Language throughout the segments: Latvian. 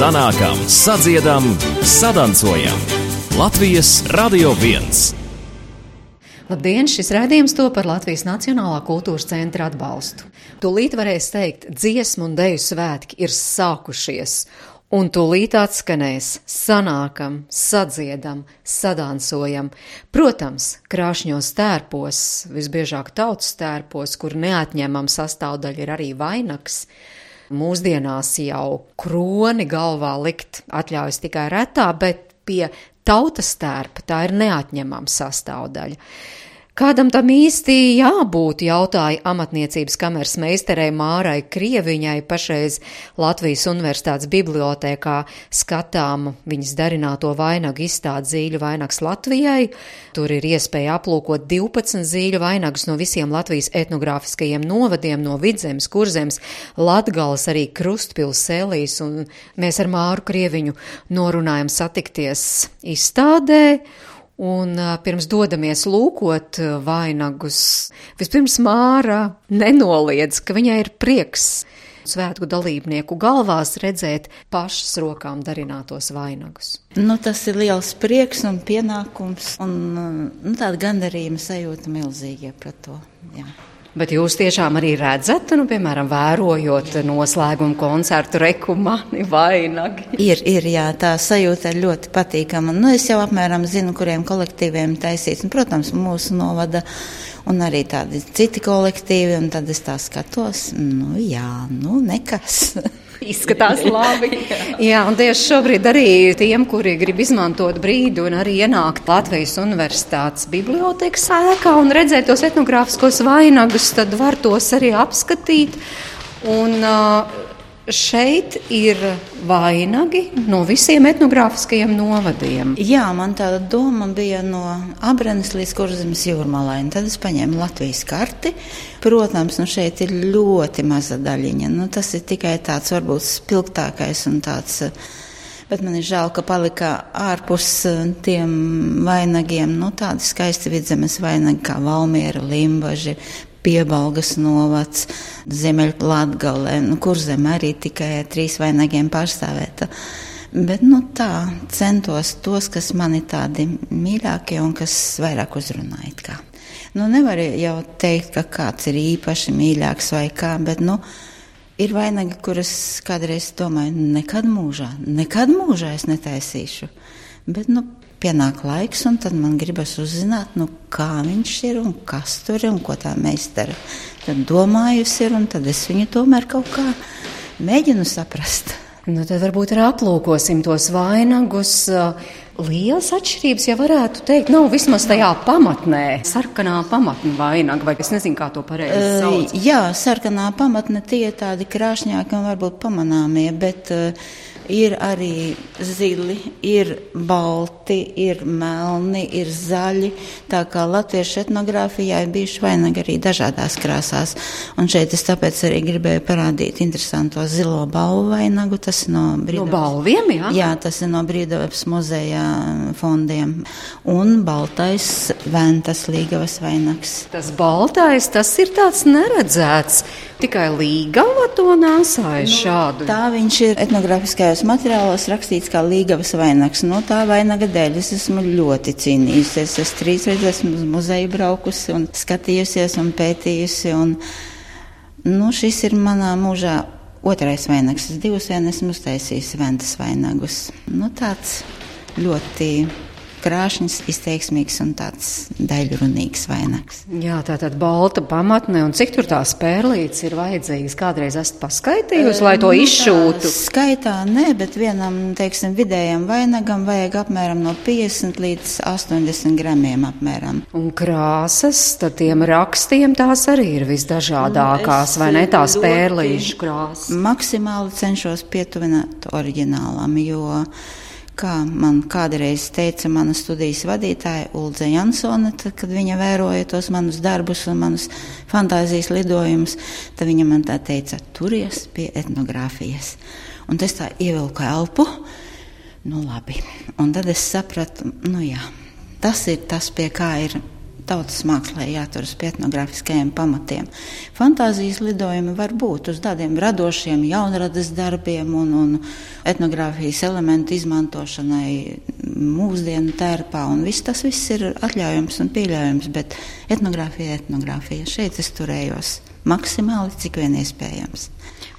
sanākam, sadziedam, sadancojam. Latvijas Radio 1. Labdien! Šis raidījums to par Latvijas Nacionālā kultūras centra atbalstu. Tūlīt varēs teikt, dziesmu un deju svētki ir sākušies, un tūlīt atskanēs, sanākam, sadziedam, sadansojam. Protams, krāšņos tērpos, visbiežāk tautas tērpos, kur neatņemam sastāvdaļa ir arī vainags. Mūsdienās jau kroni galvā likt atļaujas tikai retā, bet pie tautas tērpa tā ir neatņemama sastāvdaļa. Kādam tam īsti jābūt, jautāja amatniecības kameras meistarei Mārai Krieviņai pašreiz Latvijas Universitātes bibliotēkā skatām viņas darināto vainagu izstādi zīļu vainags Latvijai. Tur ir iespēja aplūkot 12 zīļu vainagus no visiem Latvijas etnogrāfiskajiem novadiem, no Vidzemes, Kurzemes, Latgales, arī Krustpils, Sēlīs, un mēs ar Māru Krieviņu norunājam satikties izstādē. Un pirms dodamies lūkot vainagus, vispirms Māra nenoliedz, ka viņai ir prieks svētku dalībnieku galvās redzēt pašas rokām darinātos vainagus. Nu, tas ir liels prieks un pienākums, un nu, tāda gandarījuma sajūta milzīga par to. Jā. Bet jūs tiešām arī redzat, nu, piemēram, vērojot noslēgumu koncertu reku mani vainagi? Ir, ir, jā, tā sajūta ir ļoti patīkama. Nu, es jau apmēram zinu, kuriem kolektīviem taisīts. Un, protams, mūsu novada un arī tādi citi kolektīvi, un tad es tā skatos, nu jā, nu nekas. Izskatās labi. Jā, un tieši šobrīd arī tiem, kuri grib izmantot brīdi un arī ienākt Latvijas Universitātes bibliotekas ēkā un redzēt tos etnogrāfiskos vainagus, tad var tos arī apskatīt. Un, uh, šeit ir vainagi no visiem etnogrāfiskajiem novadiem. Jā, man tāda doma bija no Abrenes līdz Kurzemes jūrmalai. Tad es paņēmu Latvijas karti. Protams, nu šeit ir ļoti maza daļiņa. Nu, tas ir tikai tāds varbūt spilgtākais un tāds. Bet man ir žēl, ka palika ārpus tiem vainagiem nu, tādi skaisti vidzemes vainagi kā Valmiera, Limbaži, Piebalgas novads, Ziemeļlatgalē, nu, kur zem arī tikai trīs vainagiem pārstāvēta. Bet nu, tā centos tos, kas man ir tādi mīļākie un kas vairāk uzrunāja. Nu, nevar jau teikt, ka kāds ir īpaši mīļāks vai kā, bet nu, ir vainagi, kuras kādreiz domāju, nekad mūžā, nekad mūžā es netaisīšu. Bet nu, pienāk laiks, un tad man gribas uzzināt, nu, kā viņš ir un kas tur ir un ko tā meistara. Tad domājusi ir, un tad es viņu tomēr kaut kā mēģinu saprast. Nu, tad varbūt arī aplūkosim tos vainagus. Lielas atšķirības, ja varētu teikt, nav vismaz tajā pamatnē, sarkanā pamatne vainaga, vai es nezinu, kā to pareizi sauc. Uh, jā, sarkanā pamatne tie tādi krāšņāki un varbūt pamanāmie, bet uh, ir arī zili, ir balti, ir melni, ir zaļi. Tā kā latviešu etnogrāfijā ir bijuši vainagi arī dažādās krāsās. Un šeit es tāpēc arī gribēju parādīt interesanto zilo balvu vainagu. Tas ir no Brīdavas. No balviem, jā? Jā, tas ir no Brīdavas muzeja fondiem. Un baltais ventas līgavas vainags. Tas baltais, tas ir tāds neredzēts. Tikai līgava to nāsāja nu, šādu. Tā viņš ir etnogrāfiskajos materiālos rakstīts kā līgavas vainags. No tā vainaga dēļ es esmu ļoti cīnījusies. Es trīs reizes esmu uz muzeju braukusi un skatījusies un pētījusi. Un, nu, šis ir manā mūžā otrais vainags. Es divus vien esmu uztaisījis ventas vainagus. Nu, tāds ļoti krāšņs, izteiksmīgs un tāds daļrunīgs vainags. Jā, tā tad balta pamatne, un cik tur tās pērlītes ir vajadzīgas? Kādreiz esat paskaitījusi, lai to nu, izšūtu? Skaitā nē, bet vienam, teiksim, vidējam vainagam vajag apmēram no 50 līdz 80 gramiem apmēram. Un krāsas, tad tiem rakstiem tās arī ir visdažādākās, vai ne tās pērlīšu krāsas? Maksimāli cenšos pietuvināt oriģinālam, jo kā man kādreiz teica mana studijas vadītāja Ulze Jansone, tad, kad viņa vēroja tos manus darbus un manus fantāzijas lidojumus, tad viņa man tā teica, turies pie etnogrāfijas. Un es tā ievilku elpu, nu labi. Un tad es sapratu, nu jā, tas ir tas, pie kā ir tautas mākslē jāturas pie etnogrāfiskajiem pamatiem. Fantāzijas lidojumi var būt uz tādiem radošiem, jaunradas darbiem un, un etnogrāfijas elementu izmantošanai mūsdienu tērpā. Viss tas viss ir atļaujams un pieļaujams, bet etnogrāfija ir etnogrāfija. Šeit es turējos maksimāli, cik vien iespējams.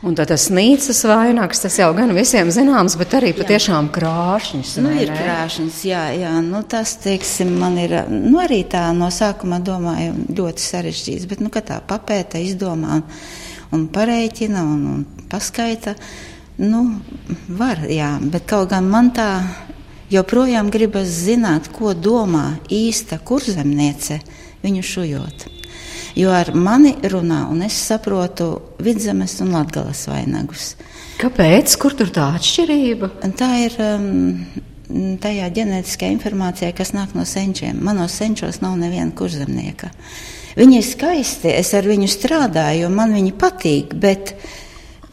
Un tad tas nīcas vainags, tas jau gan visiem zināms, bet arī patiešām krāšņs. Nu, ir krāšņs, jā, jā. Nu, tas, teiksim, man ir, nu, arī tā no sākuma domāju, ļoti sarežģīts, bet, nu, kad tā papēta, izdomā un, un pareiķina un, un paskaita, nu, var, jā, bet kaut gan man tā joprojām gribas zināt, ko domā īsta kurzemniece viņu šujot jo ar mani runā, un es saprotu vidzemes un latgalas vainagus. Kāpēc? Kur tur tā atšķirība? Tā ir um, tajā ģenētiskajā informācijā, kas nāk no senčiem. Manos senčos nav neviena kurzemnieka. Viņi ir skaisti, es ar viņu strādāju, man viņi patīk, bet,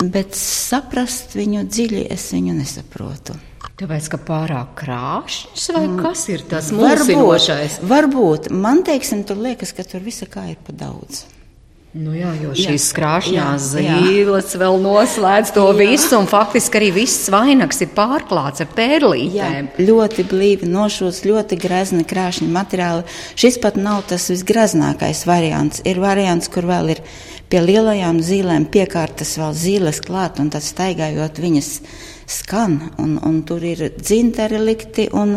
bet saprast viņu dziļi es viņu nesaprotu. Tāpēc, ka pārāk krāšņs vai mm. kas ir tas mulsinošais? Varbūt, varbūt. Man teiksim, tur liekas, ka tur visa kā ir pa daudz. Nu jā, jo šīs krāšņās zīles vēl noslēdz to jā. visu, un faktiski arī viss vainags ir pārklāts ar pērlītēm. Jā, ļoti blīvi nošūts, ļoti grezni krāšņi materiāli. Šis pat nav tas visgraznākais variants. Ir variants, kur vēl ir pie lielajām zīlēm piekārtas vēl zīles klāt, un tad staigājot viņas skan, un, un tur ir dzintari likti un,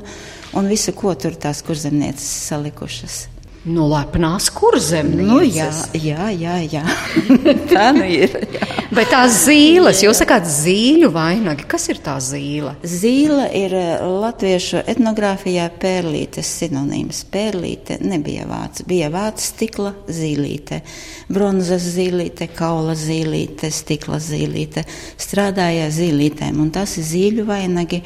un visu, ko tur tās kurzemnieces salikušas. Nu, lepnās kurzemnieces. Nu, jā, jā, jā, jā. tā nu ir. Jā. Bet tās zīles, jūs sakāt zīļu vainagi, kas ir tā zīle? Zīle ir eh, latviešu etnogrāfijā pērlītes sinonīms. Pērlīte nebija vāca, bija vāca stikla zīlīte, bronzas zīlīte, kaula zīlīte, stikla zīlīte. Strādāja zīlītēm, un tas ir zīļu vainagi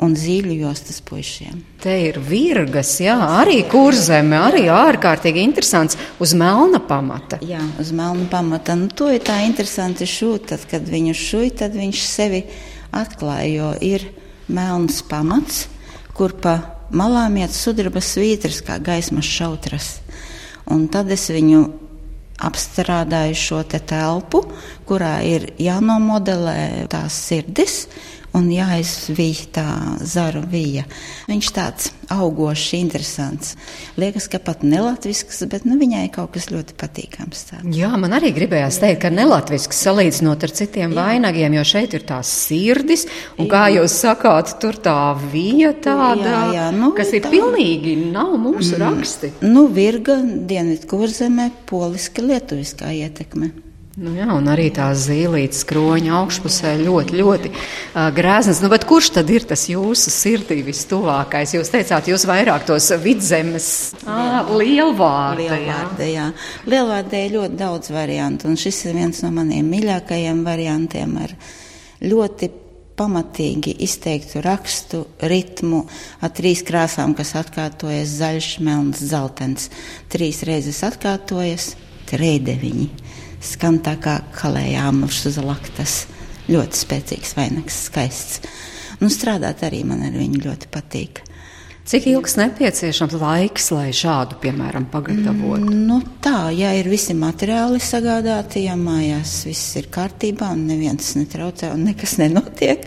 un zīļu jostas puišiem. Te ir virgas, jā, arī kurzeme, arī ārkārtīgi interesants uz melna pamata. Jā, uz melna pamata. Nu, to ir tā interesanti šūt, tad, kad viņu šuj, tad viņš sevi atklāja, jo ir melns pamats, kur pa malām iet sudraba svītras, kā gaismas šautras. Un tad es viņu apstrādāju šo te telpu, kurā ir jānomodelē tās sirdis, un jāizvīja tā zaru vija. Viņš tāds augošs, interesants. Liekas, ka pat nelatvisks, bet nu, viņai kaut kas ļoti patīkams. Tāds. Jā, man arī gribējās teikt, ka nelatvisks salīdzinot ar citiem Jā. vainagiem, jo šeit ir tās sirdis, un jā. kā jūs sakāt, tur tā vija tāda, jā, jā, nu, kas ir tā. pilnīgi nav mūsu mm. raksti. Nu, virga, dienvidkurzemē, poliska, lietuviskā ietekme. Nu jā, un arī tā zīlītes kroņa augšpusē ļoti, ļoti uh, grēznas. Nu, kurš tad ir tas jūsu sirdī vistuvākais? Jūs teicāt, jūs vairāk tos vidzemes ah, lielvārdi. Lielvārdi, jā. Lielvārdē ir ļoti daudz variantu, un šis ir viens no maniem mīļākajiem variantiem ar ļoti pamatīgi izteiktu rakstu, ritmu, ar trīs krāsām, kas atkārtojas zaļš, melns, zeltains. Trīs reizes atkārtojas, trēdeviņi skan tā kā kalējām uz laktas. Ļoti spēcīgs vainags, skaists. Nu, strādāt arī man ar viņu ļoti patīk. Cik ilgs nepieciešams laiks, lai šādu, piemēram, pagatavotu? Mm, nu, tā, ja ir visi materiāli sagādāti, ja mājās viss ir kārtībā un neviens netraucē un nekas nenotiek,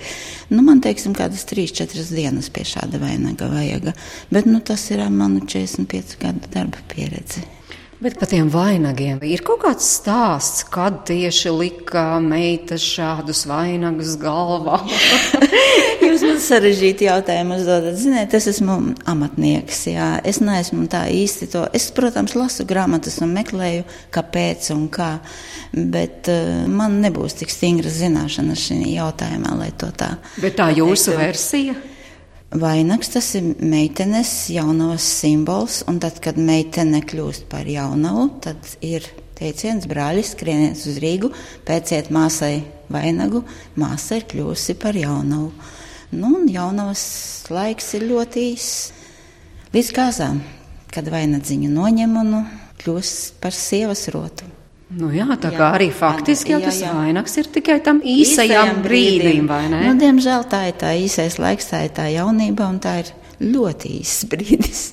nu, man teiksim, kādas 3-4 dienas pie šāda vainaga vajag. Bet nu, tas ir manu 45 gadu darba pieredze. Bet par tiem vainagiem ir kaut kāds stāsts, kad tieši lika meita šādus vainagus galvā. Jūs man sarežģīti jautājumu uzdodat. Ziniet, es esmu amatnieks, jā. Es neesmu tā īsti to. Es, protams, lasu grāmatas un meklēju, kāpēc un kā, bet uh, man nebūs tik stingras zināšanas šajā jautājumā, lai to tā. Bet tā jūsu versija? Vainags tas ir meitenes jaunavas simbols, un tad, kad meitene kļūst par jaunavu, tad ir teiciens brāļis skrieniet uz Rīgu, pēciet māsai vainagu, māsa ir kļūsi par jaunavu. Nu, un jaunavas laiks ir ļoti īss līdz kāzām, kad vainadziņu noņem un kļūst par sievas rotu. Nu jā, tā jā, kā arī faktiski jau tas jā, jā. vainags ir tikai tam īsajam brīdim, vai ne? Nu, diemžēl tā ir tā īsais laiks, tā ir tā jaunība, un tā ir ļoti īsts brīdis.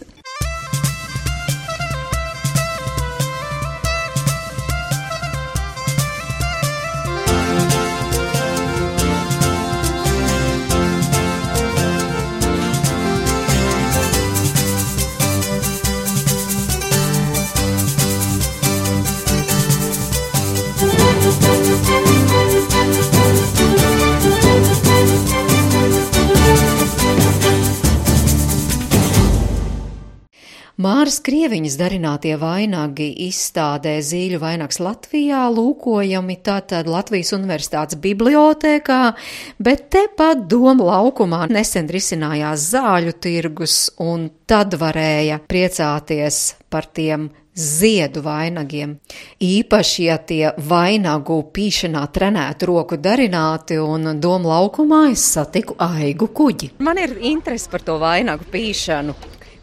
Māras Krieviņas darinātie vainagi izstādē Zīļu vainags Latvijā lūkojami tātad Latvijas Universitātes bibliotēkā, bet tepat Doma laukumā nesen risinājās zāļu tirgus un tad varēja priecāties par tiem ziedu vainagiem. Īpaši, ja tie vainagu pīšanā trenētu roku darināti un doma laukumā es satiku aigu kuģi. Man ir interesi par to vainagu pīšanu.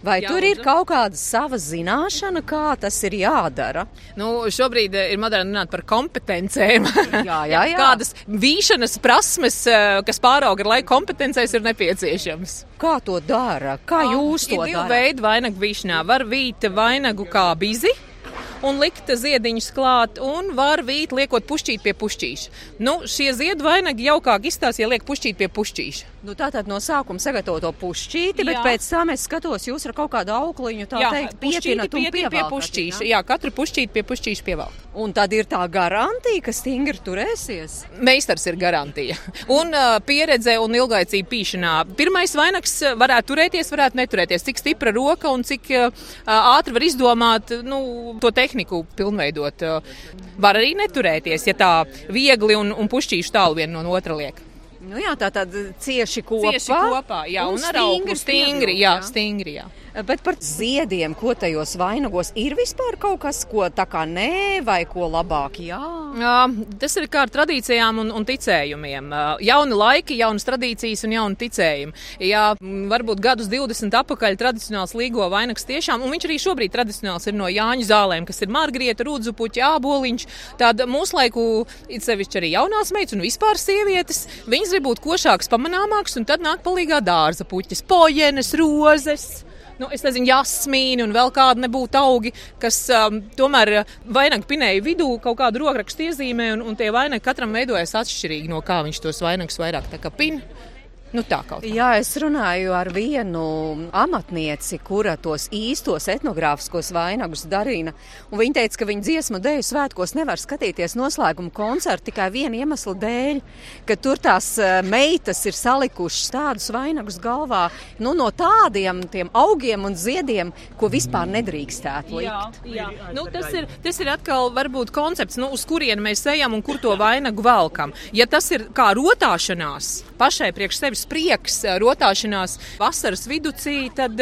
Vai jā, tur ir kaut kāda sava zināšana, kā tas ir jādara? Nu, šobrīd eh, ir moderni runāt par kompetencēm. Jā, jā, jā. Kādas vīšanas prasmes, eh, kas pārauga ar laiku kompetencēs, ir nepieciešamas. Kā to dara? Kā jūs to darāt? Ir divi veidi vainagu vīšanā. Var vīt vainagu kā bizi un likt ziediņus klāt, un var vīt liekot pušķīt pie pušķīša. Nu, šie ziedu vainagi jaukāk izstāsta, ja liek pušķīt pie pušķīša. Nu, tā tad no sākuma sagatavo to pušķīti, bet jā. pēc tam es skatos, jūs ar kaut kādu aukliņu tā jā, teikt, pietinat un pie, pie pušķīša. Jā? jā, katru pušķīti pie pušķīša pievelk. Un tad ir tā garantija, ka stingri turēsies? Meistars ir garantija. Un uh, pieredze un ilgaicība pīšanā. Pirmais vainags varētu turēties, varētu neturēties. Cik stipra roka un cik uh, ātri var izdomāt nu, to tehniku pilnveidot. Uh, var arī neturēties, ja tā viegli un, un pušķīši tālu viena no otra liek. Nu jā, tā tad cieši kopā. Cieši kopā, jā, un, un ar augu stingri, jā, stingri, jā. Bet par ziediem, ko tajos vainagos, ir vispār kaut kas, ko tā kā nē, vai ko labāk jā? jā tas ir kā ar tradīcijām un, un ticējumiem. Jauni laiki, jaunas tradīcijas un jauni ticējumi. Jā, varbūt gadus 20 apakaļ tradicionāls līgo vainags tiešām, un viņš arī šobrīd tradicionāls ir no Jāņu zālēm, kas ir margrieta, rudzupuķi, āboliņš. Tāda mūsu laiku, it sevišķi arī jaunās meitas un vispār sievietes, viņas grib būt košākas, pamanāmākas, un tad nāk palīgā dārza puķis, pojenes, rozes nu, es nezinu, jasmīni un vēl kādi nebūtu augi, kas um, tomēr uh, vainagu pinēja vidū kaut kādu rokrakstu iezīmē, un, un tie vainagi katram veidojas atšķirīgi no kā viņš tos vainagus vairāk tā kā pina. Nu, tā kaut kā. Jā, es runāju ar vienu amatnieci, kura tos īstos etnogrāfiskos vainagus darīja. Viņa teica, ka viņa dziesmu dēļu svētkos nevar skatīties noslēguma koncertu tikai viena iemesla dēļ, ka tur tās eh, meitas ir salikušas tādus vainagus galvā nu, no tādiem augiem un ziediem, ko vispār nedrīkstētu likt. Jā, jā. Nu, tas, ir, tas ir atkal varbūt koncepts, nu, uz kurien mēs ejam un kur to vainagu velkam. Ja tas ir kā rotāšanās pašai priekš sevis prieks, rotāšanās vasaras viducī, tad,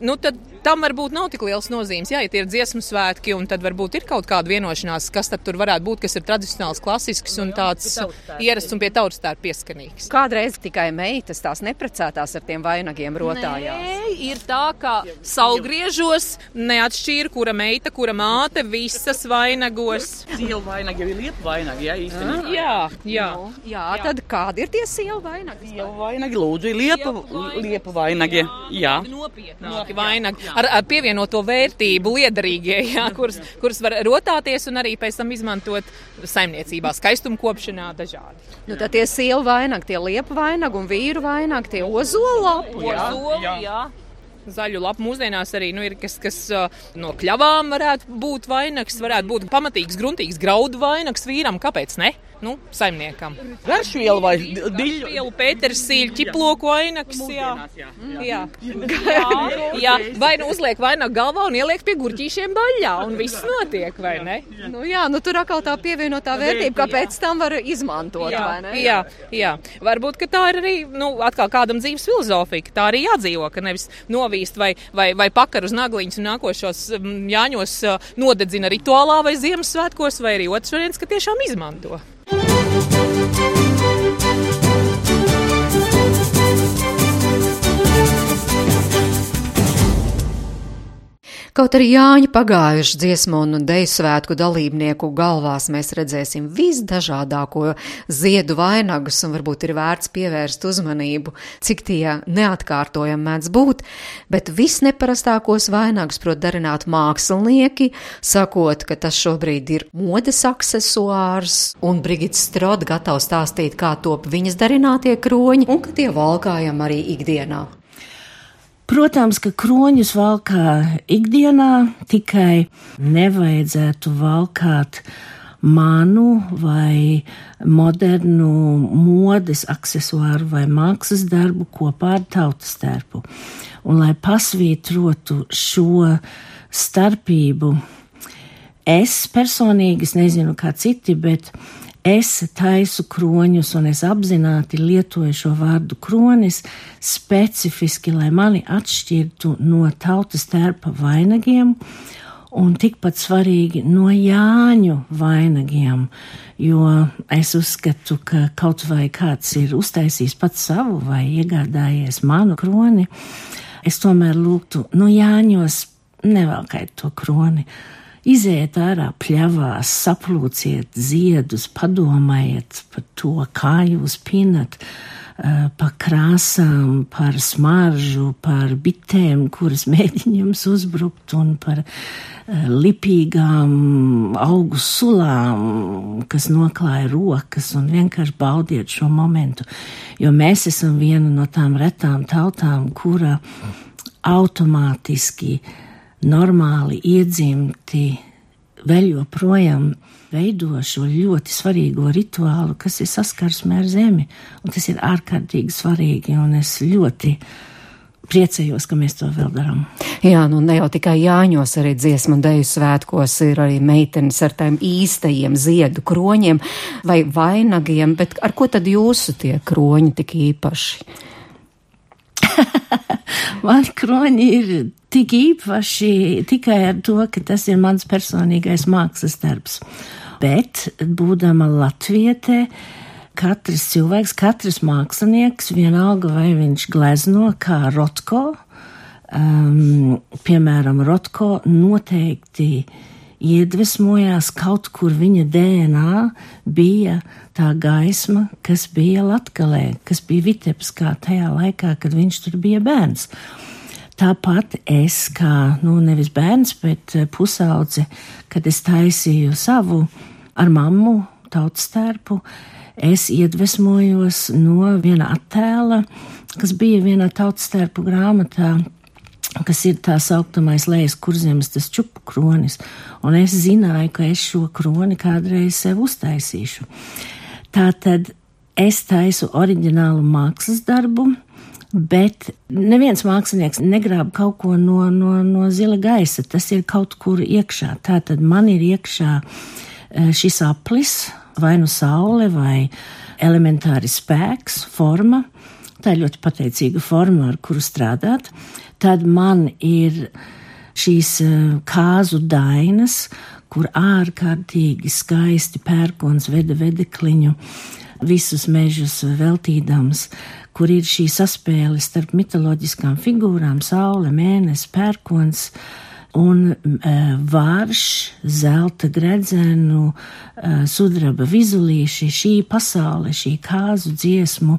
nu, tad tam varbūt nav tik liels nozīmes. Jā, ja tie ir dziesmu svētki, un tad varbūt ir kaut kāda vienošanās, kas tur varētu būt, kas ir tradicionāls, klasisks un tāds ierasts un pie tautas tā ir pieskanīgs. Kādreiz tikai meitas tās neprecētās ar tiem vainagiem rotājās. Nē, ir tā, ka saulgriežos neatšķīra, kura meita, kura māte, visas vainagos. Sielu vainagi ir liepa vainagi, jā, īstenībā. Ah, jā, jā. No, nu, jā, jā, tad kādi ir tie sielu vainagi? Sielu vainagi, lūdzu, liepa, liepa vainagi. Jā. Nopietnāki vainagi ar, ar pievienoto vērtību liederīgie, jā, kuras, kuras var rotāties un arī pēc tam izmantot saimniecībā, skaistumkopšanā dažādi. Nu, tad tie sielu vainagi, tie liepa vainagi un vīru vainagi, tie ozolapu. Jā, jā. jā. Zaļu lapu mūsdienās arī nu, ir kas, kas no kļavām varētu būt vainags, varētu būt pamatīgs, gruntīgs graudu vainags vīram. Kāpēc ne? Nu, saimniekam. Garšvielu vai diļu? Pētersīļu, ķiploku vainags. Jā. Jā. Jā. Jā. Vai nu uzliek vainagu galvā un ieliek pie gurķīšiem baļā, un viss notiek, vai ne? Nu, jā, nu tur atkal tā pievienotā vērtība, ka pēc tam var izmantot, jā. vai ne? Jā, jā. Varbūt, ka tā ir arī, nu, atkal kādam dzīves filozofija, ka tā arī jādzīvo, ka nevis novīst vai, vai, vai pakar uz nagliņas un nākošos jāņos nodedzina rituālā vai Ziemassvētkos, vai arī otrs variants, ka tiešām izmanto. Kaut arī Jāņa pagājuši dziesmu un deju svētku dalībnieku galvās mēs redzēsim visdažādāko ziedu vainagus, un varbūt ir vērts pievērst uzmanību, cik tie neatkārtojami mēdz būt, bet visneparastākos vainagus prot darināt mākslinieki, sakot, ka tas šobrīd ir modes aksesuārs, un Brigita Strod gatava stāstīt, kā top viņas darinātie kroņi, un ka tie valkājam arī ikdienā. Protams, ka kroņus valkā ikdienā, tikai nevajadzētu valkāt manu vai modernu modes aksesuāru vai mākslas darbu kopā ar tautas tērpu. Un lai pasvītrotu šo starpību, es personīgi, es nezinu kā citi, bet es taisu kroņus un es apzināti lietoju šo vārdu kronis specifiski, lai mani atšķirtu no tautas tērpa vainagiem un tikpat svarīgi no Jāņu vainagiem, jo es uzskatu, ka kaut vai kāds ir uztaisījis pats savu vai iegādājies manu kroni, es tomēr lūgtu no Jāņos nevelkait to kroni. Iziet ārā pļavās, saplūciet ziedus, padomājiet par to, kā jūs pinat, Eh, par krāsām, par smaržu, par bitēm, kuras mēģina jums uzbrukt, un par eh, lipīgām augu sulām, kas noklāja rokas, un vienkārši baudiet šo momentu, jo mēs esam viena no tām retām tautām, kura automātiski, normāli iedzimti vēl joprojām veido šo ļoti svarīgo rituālu, kas ir saskarsme ar zemi, un tas ir ārkārtīgi svarīgi, un es ļoti priecājos, ka mēs to vēl darām. Jā, nu ne jau tikai Jāņos, arī dziesmu un deju svētkos ir arī meitenes ar tiem īstajiem ziedu kroņiem vai vainagiem, bet ar ko tad jūsu tie kroņi tik īpaši? Man kroņi ir tik īpaši tikai ar to, ka tas ir mans personīgais mākslas darbs. Bet, būdama latvietē, katrs cilvēks, katrs mākslinieks, vienalga vai viņš glezno kā Rotko, um, piemēram, Rotko noteikti iedvesmojās kaut kur viņa DNA bija tā gaisma, kas bija Latgalē, kas bija Vitebskā tajā laikā, kad viņš tur bija bērns. Tāpat es, kā, nu, nevis bērns, bet eh, pusaudze, kad es taisīju savu ar mammu tautas tērpu, es iedvesmojos no viena attēla, kas bija vienā tautas tērpu grāmatā, kas ir tā sauktamais lejas kurzemes, tas čupu kronis, un es zināju, ka es šo kroni kādreiz sev uztaisīšu. Tātad es taisu oriģinālu mākslas darbu, Bet neviens mākslinieks negrāb kaut ko no, no, no zila gaisa. Tas ir kaut kur iekšā. Tā tad man ir iekšā e, šis aplis, vai nu saule, vai elementāri spēks, forma. Tā ir ļoti pateicīga forma, ar kuru strādāt. Tad man ir šīs e, kāzu dainas, kur ārkārtīgi skaisti pērkons veda vedekliņu visus mežus veltīdams kur ir šī saspēle starp mitoloģiskām figūrām - saule, mēnesis, pērkons un e, vārš, zelta gredzenu, e, sudraba vizulīši, šī pasaule, šī kāzu dziesmu,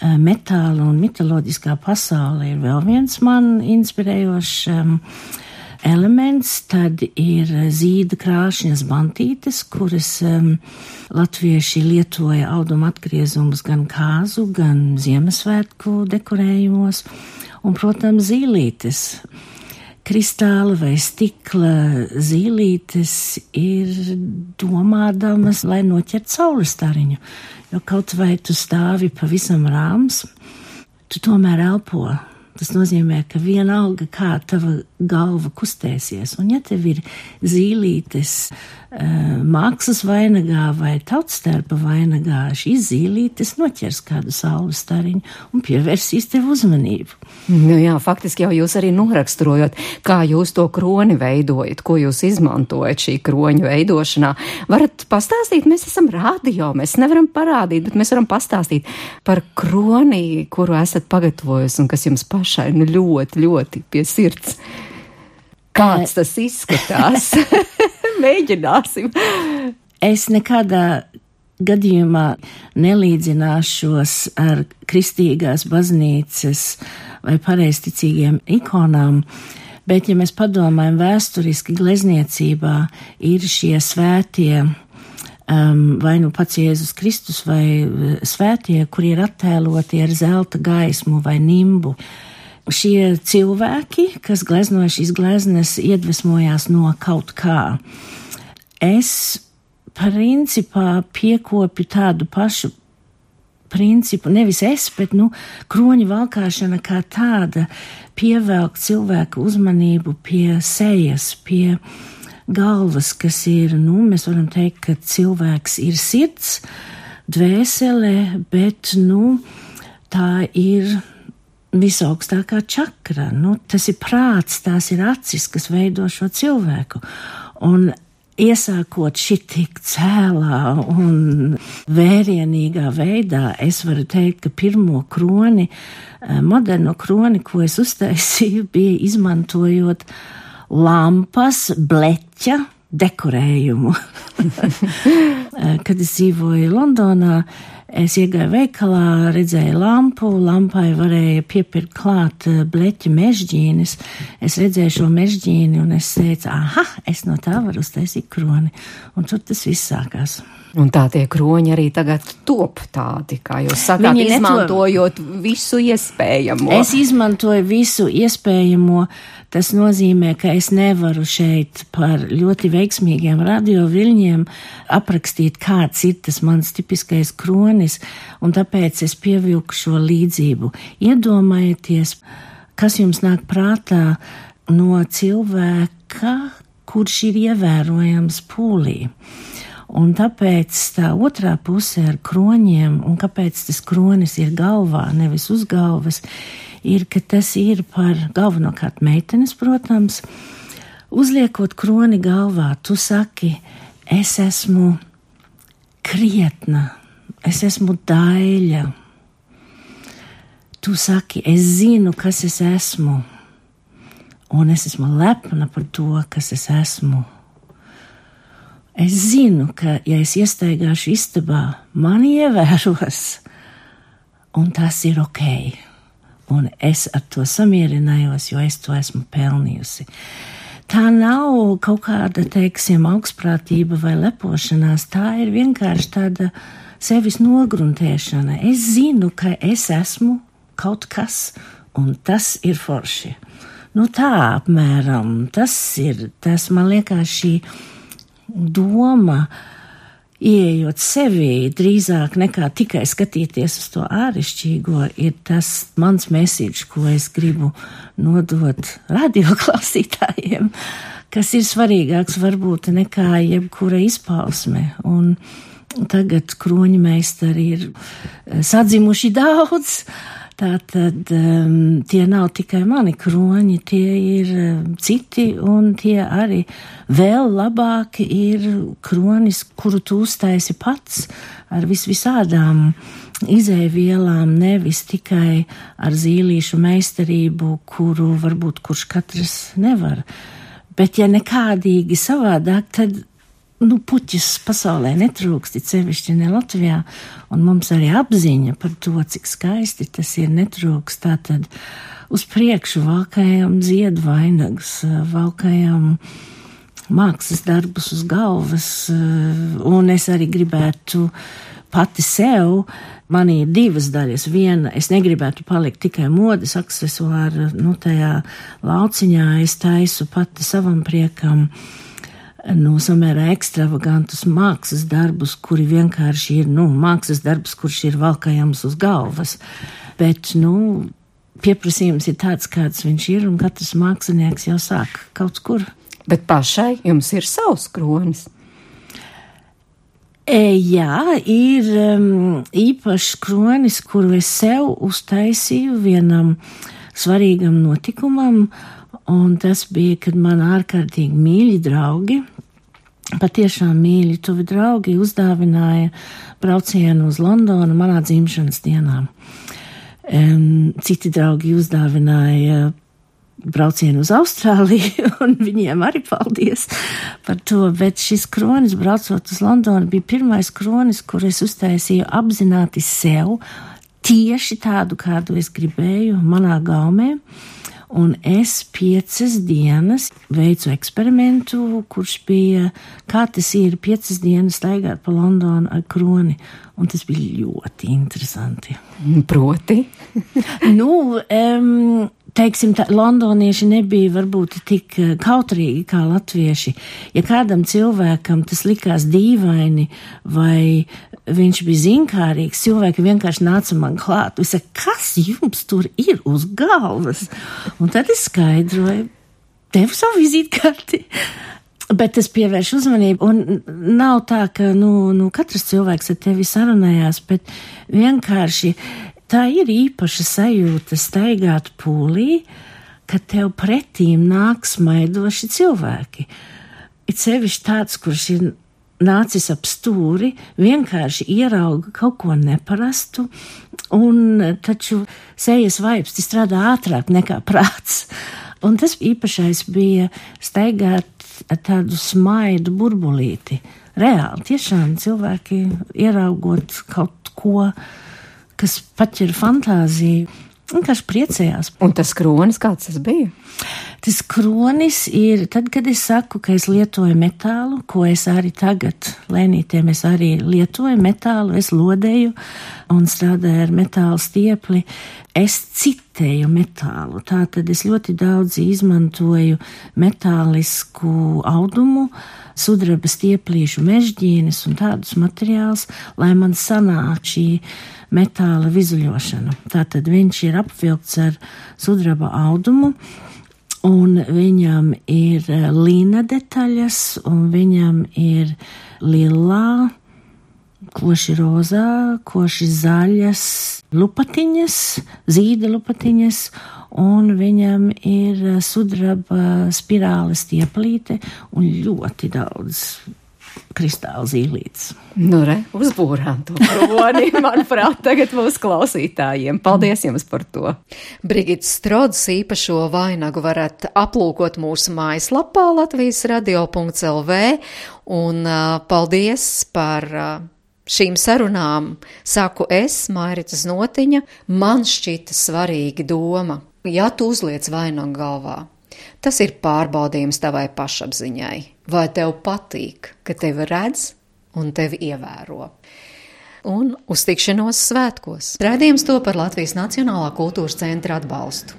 metāla un mitoloģiskā pasaule ir vēl viens man inspirējošs. E, elements, tad ir zīda krāšņas bantītes, kuras um, latvieši lietoja auduma atgriezumus gan kāzu, gan Ziemassvētku dekorējumos, un, protams, zīlītes. Kristāla vai stikla zīlītes ir domādamas, lai noķertu saules stariņu, jo kaut vai tu stāvi pavisam rāms, tu tomēr elpo Tas nozīmē, ka vienalga, kā tava galva kustēsies, un ja tev ir zīlītes uh, mākslas vainagā vai tautstērpa vainagā, šīs zīlītes noķers kādu saules stariņu un pievērsīs tev uzmanību. Nu jā, faktiski jau jūs arī noraksturojot, kā jūs to kroni veidojat, ko jūs izmantojat šī kroņa veidošanā. Varat pastāstīt, mēs esam radio, mēs nevaram parādīt, bet mēs varam pastāstīt par kroni, kuru esat pagatavojusi un kas jums pašai pašai nu, ļoti, ļoti pie sirds. Kāds tas izskatās? Mēģināsim. Es nekādā gadījumā nelīdzināšos ar kristīgās baznīcas vai pareizticīgiem ikonām, bet, ja mēs padomājam vēsturiski glezniecībā, ir šie svētie, um, vai nu pats Jēzus Kristus, vai uh, svētie, kuri ir attēloti ar zelta gaismu vai nimbu šie cilvēki, kas gleznoja šīs gleznes, iedvesmojās no kaut kā. Es principā piekopju tādu pašu principu, nevis es, bet, nu, kroņa valkāšana kā tāda pievelk cilvēku uzmanību pie sejas, pie galvas, kas ir, nu, mēs varam teikt, ka cilvēks ir sirds, dvēsele, bet, nu, tā ir visaugstākā čakra, nu, tas ir prāts, tās ir acis, kas veido šo cilvēku. Un iesākot šitik cēlā un vērienīgā veidā, es varu teikt, ka pirmo kroni, eh, moderno kroni, ko es uztaisīju, bija izmantojot lampas, bleķa, dekorējumu. Eh, kad es dzīvoju Londonā, Es iegāju veikalā, redzēju lampu, lampai varēja piepirkt klāt eh, bleķa mežģīnis. Es redzēju šo mežģīni un es teicu, aha, es no tā varu uztaisīt kroni. Un tur tas viss sākās. Un tā tie kroņi arī tagad top tādi, kā jūs sakāt, Viņi izmantojot neto... visu iespējamo. Es izmantoju visu iespējamo. Tas nozīmē, ka es nevaru šeit par ļoti veiksmīgiem radioviļņiem aprakstīt, kāds ir tas mans tipiskais kronis, un tāpēc es pievilku šo līdzību. Iedomājieties, kas jums nāk prātā no cilvēka, kurš ir ievērojams pūlī. Un tāpēc tā otrā puse ar kroņiem, un kāpēc tas kronis ir galvā, nevis uz galvas, ir, ka tas ir par galvenokārt meitenes, protams. Uzliekot kroni galvā, tu saki, es esmu krietna, es esmu daļa. Tu saki, es zinu, kas es esmu, un es esmu lepna par to, kas es esmu. Es zinu, ka, ja es iestaigāšu istabā, mani ievēros, un tas ir ok. Un es ar to samierinājos, jo es to esmu pelnījusi. Tā nav kaut kāda, teiksim, augstprātība vai lepošanās, tā ir vienkārši tāda sevis nogruntēšana. Es zinu, ka es esmu kaut kas, un tas ir forši. Nu tā apmēram, tas ir, tas man liekas šī doma, ieejot sevī, drīzāk nekā tikai skatīties uz to āršķirīgo, ir tas mans mēsīčs, ko es gribu nodot radioklausītājiem, kas ir svarīgāks varbūt nekā jebkura izpausme. Un tagad kroņa meistari ir sadzimuši daudz Tātad um, tie nav tikai mani kroņi, tie ir um, citi, un tie arī vēl labāki ir kronis, kuru tu uztaisi pats ar visvisādām izēvielām, nevis tikai ar zīlīšu meistarību, kuru varbūt kurš katrs nevar. Bet ja nekādīgi savādāk, tad nu, puķis pasaulē netrūkst, it sevišķi ne Latvijā, un mums arī apziņa par to, cik skaisti tas ir, netrūkst. Tātad uz priekšu valkājām ziedu vainagus, valkājām mākslas darbus uz galvas, un es arī gribētu pati sev. Man ir divas daļas. Viena, es negribētu palikt tikai modes aksesuāra, nu, tajā lauciņā es taisu pati savam priekam. Uh, nu, samērā ekstravagantus mākslas darbus, kuri vienkārši ir, nu, mākslas darbs, kurš ir valkājams uz galvas. Bet, nu, pieprasījums ir tāds, kāds viņš ir, un katrs mākslinieks jau sāk kaut kur. Bet pašai jums ir savs kronis. E, jā, ir um, īpašs kronis, kuru es sev uztaisīju vienam svarīgam notikumam, Un tas bija, kad man ārkārtīgi mīļi draugi, patiešām mīļi, tuvi draugi uzdāvināja braucienu uz Londonu manā dzimšanas dienā. Um, citi draugi uzdāvināja braucienu uz Austrāliju, un viņiem arī paldies par to, bet šis kronis, braucot uz Londonu, bija pirmais kronis, kur es uztaisīju apzināti sev tieši tādu, kādu es gribēju manā gaumē un es piecas dienas veicu eksperimentu, kurš bija, kā tas ir piecas dienas staigāt pa Londonu ar kroni, un tas bija ļoti interesanti. Proti? nu, um, teiksim, tā, londonieši nebija varbūt tik eh, kautrīgi kā latvieši. Ja kādam cilvēkam tas likās dīvaini vai viņš bija zinkārīgs, cilvēki vienkārši nāca man klāt. Viņš saka, kas jums tur ir uz galvas? Un tad es skaidroju, devu savu vizītkarti. Bet tas pievērš uzmanību, un nav tā, ka, nu, nu katrs cilvēks ar tevi sarunājās, bet vienkārši tā ir īpaša sajūta staigāt pūlī, ka tev pretīm nāk smaidoši cilvēki. It sevišķi tāds, kurš ir nācis ap stūri, vienkārši ierauga kaut ko neparastu, un taču sejas vaipsti strādā ātrāk nekā prāts. Un tas īpašais bija staigāt ar tādu smaidu burbulīti. Reāli, tiešām cilvēki ieraugot kaut ko, kas paķer fantāziju, vienkārši priecājās. Un tas kronis, kāds tas bija? Tas kronis ir tad, kad es saku, ka es lietoju metālu, ko es arī tagad lēnītiem es arī lietoju metālu, es lodēju un strādāju ar metāla stiepli. Es citēju metālu, tātad es ļoti daudz izmantoju metālisku audumu, sudraba stieplīšu mežģīnes un tādus materiālus, lai man sanāk šī metāla vizuļošana. Tātad viņš ir apvilkts ar sudraba audumu un viņam ir eh, līna detaļas, un viņam ir lilā, koši rozā, koši zaļas lupatiņas, zīda lupatiņas, un viņam ir eh, sudraba spirāles tieplīte un ļoti daudz kristāla zīlītes. Nu, re, uzbūrām to kroni, manuprāt, tagad mūsu klausītājiem. Paldies jums par to. Brigits Strods īpašo vainagu varat aplūkot mūsu mājaslapā Latvijas radio.lv un uh, paldies par uh, šīm sarunām. Saku es, Mairita Znotiņa, man šķita svarīga doma, ja tu uzliec vainagu galvā Tas ir pārbaudījums tavai pašapziņai. Vai tev patīk, ka tevi redz un tevi ievēro? Un uz tikšanos svētkos. Rādījums to par Latvijas Nacionālā kultūras centra atbalstu.